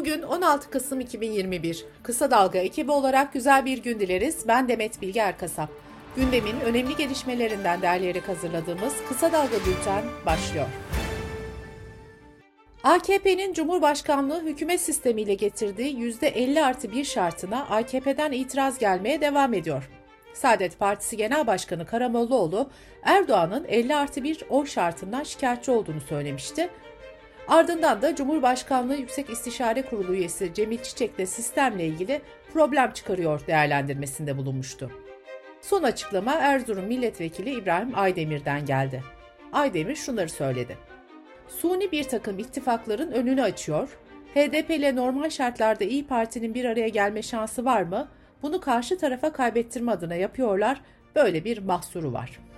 Bugün 16 Kasım 2021. Kısa Dalga ekibi olarak güzel bir gün dileriz. Ben Demet Bilge Erkasap. Gündemin önemli gelişmelerinden derleyerek hazırladığımız Kısa Dalga Bülten başlıyor. AKP'nin Cumhurbaşkanlığı hükümet sistemiyle getirdiği %50 artı bir şartına AKP'den itiraz gelmeye devam ediyor. Saadet Partisi Genel Başkanı Karamollaoğlu, Erdoğan'ın 50 artı bir oy şartından şikayetçi olduğunu söylemişti. Ardından da Cumhurbaşkanlığı Yüksek İstişare Kurulu üyesi Cemil Çiçek de sistemle ilgili problem çıkarıyor değerlendirmesinde bulunmuştu. Son açıklama Erzurum Milletvekili İbrahim Aydemir'den geldi. Aydemir şunları söyledi. Suni bir takım ittifakların önünü açıyor. HDP ile normal şartlarda İyi Parti'nin bir araya gelme şansı var mı? Bunu karşı tarafa kaybettirme adına yapıyorlar. Böyle bir mahsuru var.''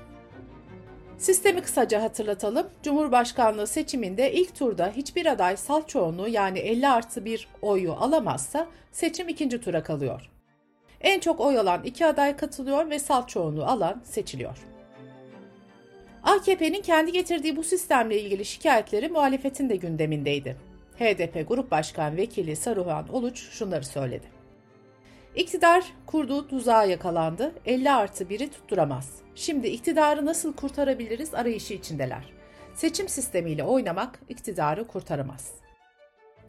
Sistemi kısaca hatırlatalım. Cumhurbaşkanlığı seçiminde ilk turda hiçbir aday salt çoğunluğu yani 50 artı bir oyu alamazsa seçim ikinci tura kalıyor. En çok oy alan iki aday katılıyor ve salt çoğunluğu alan seçiliyor. AKP'nin kendi getirdiği bu sistemle ilgili şikayetleri muhalefetin de gündemindeydi. HDP Grup Başkan Vekili Saruhan Oluç şunları söyledi. İktidar kurduğu tuzağa yakalandı, 50 artı biri tutturamaz. Şimdi iktidarı nasıl kurtarabiliriz arayışı içindeler. Seçim sistemiyle oynamak iktidarı kurtaramaz.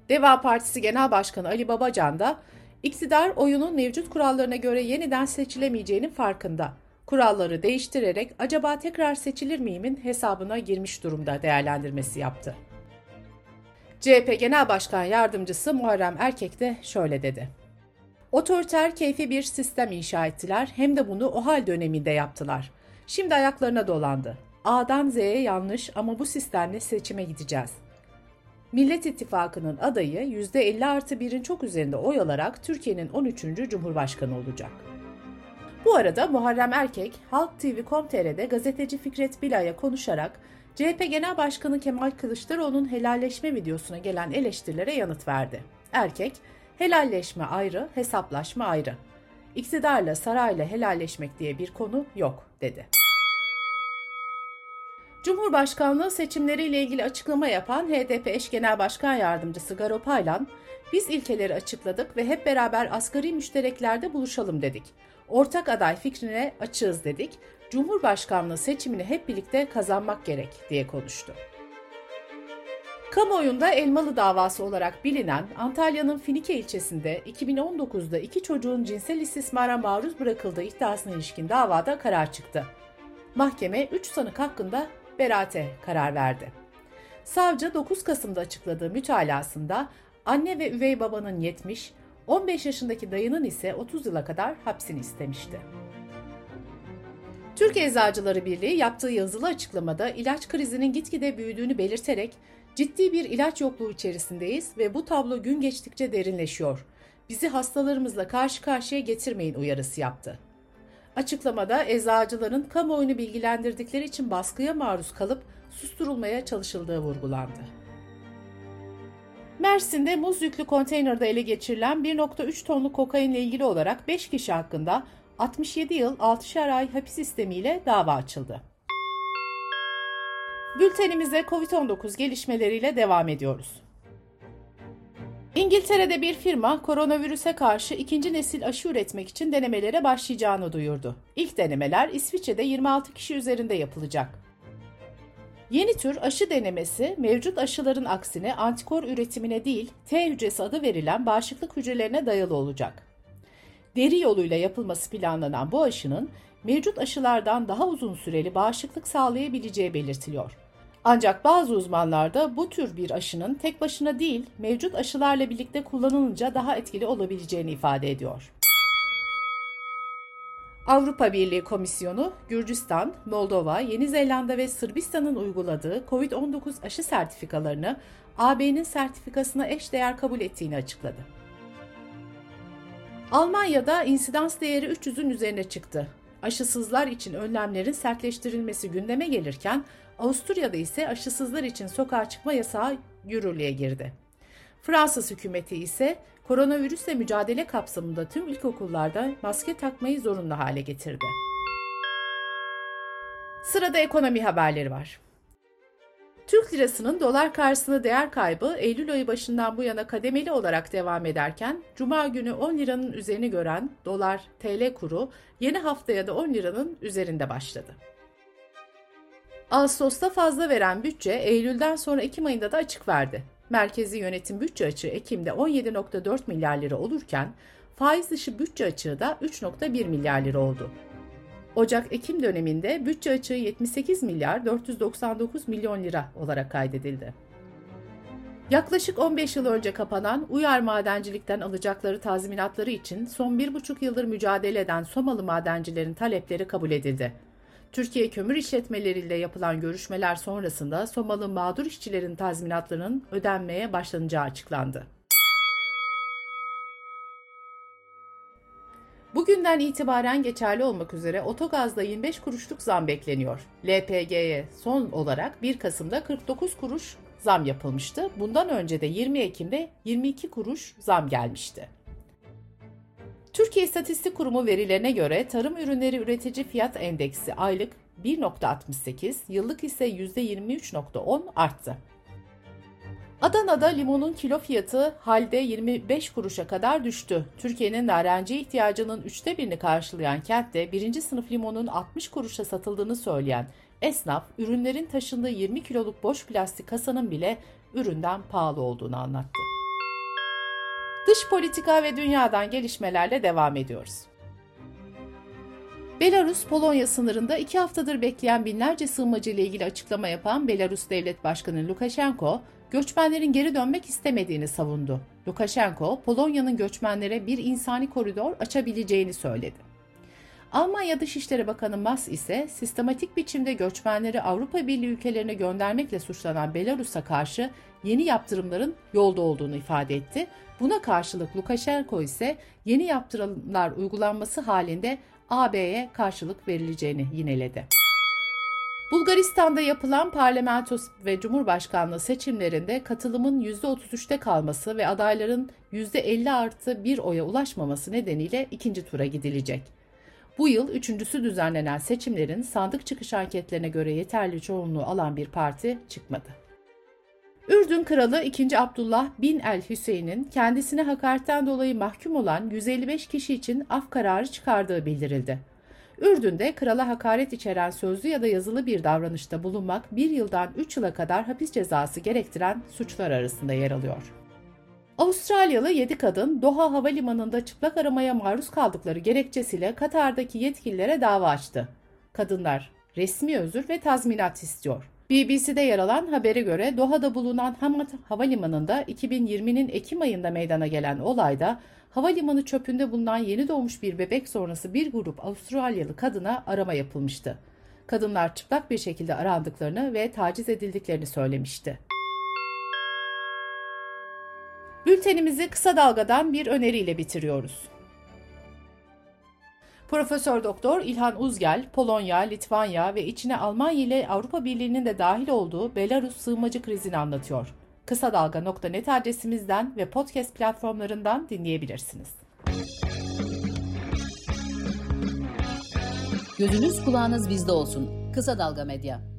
Deva Partisi Genel Başkanı Ali Babacan da iktidar oyunun mevcut kurallarına göre yeniden seçilemeyeceğinin farkında. Kuralları değiştirerek acaba tekrar seçilir miyimin hesabına girmiş durumda değerlendirmesi yaptı. CHP Genel Başkan Yardımcısı Muharrem Erkek de şöyle dedi. Otoriter keyfi bir sistem inşa ettiler hem de bunu OHAL döneminde yaptılar. Şimdi ayaklarına dolandı. A'dan Z'ye yanlış ama bu sistemle seçime gideceğiz. Millet İttifakı'nın adayı %50 artı 1'in çok üzerinde oy alarak Türkiye'nin 13. Cumhurbaşkanı olacak. Bu arada Muharrem Erkek, Halk TV.com.tr'de gazeteci Fikret Bilay'a konuşarak CHP Genel Başkanı Kemal Kılıçdaroğlu'nun helalleşme videosuna gelen eleştirilere yanıt verdi. Erkek, Helalleşme ayrı, hesaplaşma ayrı. İktidarla sarayla helalleşmek diye bir konu yok dedi. Cumhurbaşkanlığı seçimleriyle ilgili açıklama yapan HDP eş genel başkan yardımcısı Garo Paylan, biz ilkeleri açıkladık ve hep beraber asgari müştereklerde buluşalım dedik. Ortak aday fikrine açığız dedik. Cumhurbaşkanlığı seçimini hep birlikte kazanmak gerek diye konuştu. Kamuoyunda Elmalı davası olarak bilinen Antalya'nın Finike ilçesinde 2019'da iki çocuğun cinsel istismara maruz bırakıldığı iddiasına ilişkin davada karar çıktı. Mahkeme 3 sanık hakkında beraate karar verdi. Savcı 9 Kasım'da açıkladığı mütalasında anne ve üvey babanın 70, 15 yaşındaki dayının ise 30 yıla kadar hapsini istemişti. Türk Eczacıları Birliği yaptığı yazılı açıklamada ilaç krizinin gitgide büyüdüğünü belirterek Ciddi bir ilaç yokluğu içerisindeyiz ve bu tablo gün geçtikçe derinleşiyor. Bizi hastalarımızla karşı karşıya getirmeyin uyarısı yaptı. Açıklamada eczacıların kamuoyunu bilgilendirdikleri için baskıya maruz kalıp susturulmaya çalışıldığı vurgulandı. Mersin'de muz yüklü konteynerde ele geçirilen 1.3 tonluk kokainle ilgili olarak 5 kişi hakkında 67 yıl 6'şer ay hapis istemiyle dava açıldı. Bültenimize COVID-19 gelişmeleriyle devam ediyoruz. İngiltere'de bir firma koronavirüse karşı ikinci nesil aşı üretmek için denemelere başlayacağını duyurdu. İlk denemeler İsviçre'de 26 kişi üzerinde yapılacak. Yeni tür aşı denemesi mevcut aşıların aksine antikor üretimine değil T hücresi adı verilen bağışıklık hücrelerine dayalı olacak. Deri yoluyla yapılması planlanan bu aşının mevcut aşılardan daha uzun süreli bağışıklık sağlayabileceği belirtiliyor. Ancak bazı uzmanlar da bu tür bir aşının tek başına değil, mevcut aşılarla birlikte kullanılınca daha etkili olabileceğini ifade ediyor. Avrupa Birliği Komisyonu, Gürcistan, Moldova, Yeni Zelanda ve Sırbistan'ın uyguladığı COVID-19 aşı sertifikalarını AB'nin sertifikasına eş değer kabul ettiğini açıkladı. Almanya'da insidans değeri 300'ün üzerine çıktı. Aşısızlar için önlemlerin sertleştirilmesi gündeme gelirken Avusturya'da ise aşısızlar için sokağa çıkma yasağı yürürlüğe girdi. Fransız hükümeti ise koronavirüsle mücadele kapsamında tüm ilkokullarda maske takmayı zorunlu hale getirdi. Sırada ekonomi haberleri var. Türk lirasının dolar karşısında değer kaybı Eylül ayı başından bu yana kademeli olarak devam ederken Cuma günü 10 liranın üzerini gören dolar TL kuru yeni haftaya da 10 liranın üzerinde başladı. Ağustos'ta fazla veren bütçe Eylül'den sonra Ekim ayında da açık verdi. Merkezi yönetim bütçe açığı Ekim'de 17.4 milyar lira olurken faiz dışı bütçe açığı da 3.1 milyar lira oldu. Ocak-Ekim döneminde bütçe açığı 78 milyar 499 milyon lira olarak kaydedildi. Yaklaşık 15 yıl önce kapanan Uyar Madencilikten alacakları tazminatları için son bir buçuk yıldır mücadele eden Somalı madencilerin talepleri kabul edildi. Türkiye kömür işletmeleriyle yapılan görüşmeler sonrasında Somalı mağdur işçilerin tazminatlarının ödenmeye başlanacağı açıklandı. Bugünden itibaren geçerli olmak üzere otogazda 25 kuruşluk zam bekleniyor. LPG'ye son olarak 1 Kasım'da 49 kuruş zam yapılmıştı. Bundan önce de 20 Ekim'de 22 kuruş zam gelmişti. Türkiye İstatistik Kurumu verilerine göre tarım ürünleri üretici fiyat endeksi aylık 1.68, yıllık ise %23.10 arttı. Adana'da limonun kilo fiyatı halde 25 kuruşa kadar düştü. Türkiye'nin narenci ihtiyacının üçte birini karşılayan kentte birinci sınıf limonun 60 kuruşa satıldığını söyleyen esnaf, ürünlerin taşındığı 20 kiloluk boş plastik kasanın bile üründen pahalı olduğunu anlattı. Dış politika ve dünyadan gelişmelerle devam ediyoruz. Belarus-Polonya sınırında iki haftadır bekleyen binlerce sığınmacı ile ilgili açıklama yapan Belarus Devlet Başkanı Lukashenko, göçmenlerin geri dönmek istemediğini savundu. Lukashenko, Polonya'nın göçmenlere bir insani koridor açabileceğini söyledi. Almanya Dışişleri Bakanı Mas ise sistematik biçimde göçmenleri Avrupa Birliği ülkelerine göndermekle suçlanan Belarus'a karşı yeni yaptırımların yolda olduğunu ifade etti. Buna karşılık Lukashenko ise yeni yaptırımlar uygulanması halinde AB'ye karşılık verileceğini yineledi. Bulgaristan'da yapılan parlamento ve cumhurbaşkanlığı seçimlerinde katılımın %33'te kalması ve adayların %50 artı bir oya ulaşmaması nedeniyle ikinci tura gidilecek. Bu yıl üçüncüsü düzenlenen seçimlerin sandık çıkış anketlerine göre yeterli çoğunluğu alan bir parti çıkmadı. Ürdün Kralı 2. Abdullah bin el Hüseyin'in kendisine hakaretten dolayı mahkum olan 155 kişi için af kararı çıkardığı bildirildi. Ürdün'de krala hakaret içeren sözlü ya da yazılı bir davranışta bulunmak bir yıldan 3 yıla kadar hapis cezası gerektiren suçlar arasında yer alıyor. Avustralyalı 7 kadın Doha Havalimanı'nda çıplak aramaya maruz kaldıkları gerekçesiyle Katar'daki yetkililere dava açtı. Kadınlar resmi özür ve tazminat istiyor. BBC'de yer alan habere göre Doha'da bulunan Hamad Havalimanı'nda 2020'nin Ekim ayında meydana gelen olayda havalimanı çöpünde bulunan yeni doğmuş bir bebek sonrası bir grup Avustralyalı kadına arama yapılmıştı. Kadınlar çıplak bir şekilde arandıklarını ve taciz edildiklerini söylemişti. Bültenimizi kısa dalgadan bir öneriyle bitiriyoruz. Profesör Doktor İlhan Uzgel, Polonya, Litvanya ve içine Almanya ile Avrupa Birliği'nin de dahil olduğu Belarus sığınmacı krizini anlatıyor. Kısa Dalga.net adresimizden ve podcast platformlarından dinleyebilirsiniz. Gözünüz kulağınız bizde olsun. Kısa Dalga Medya.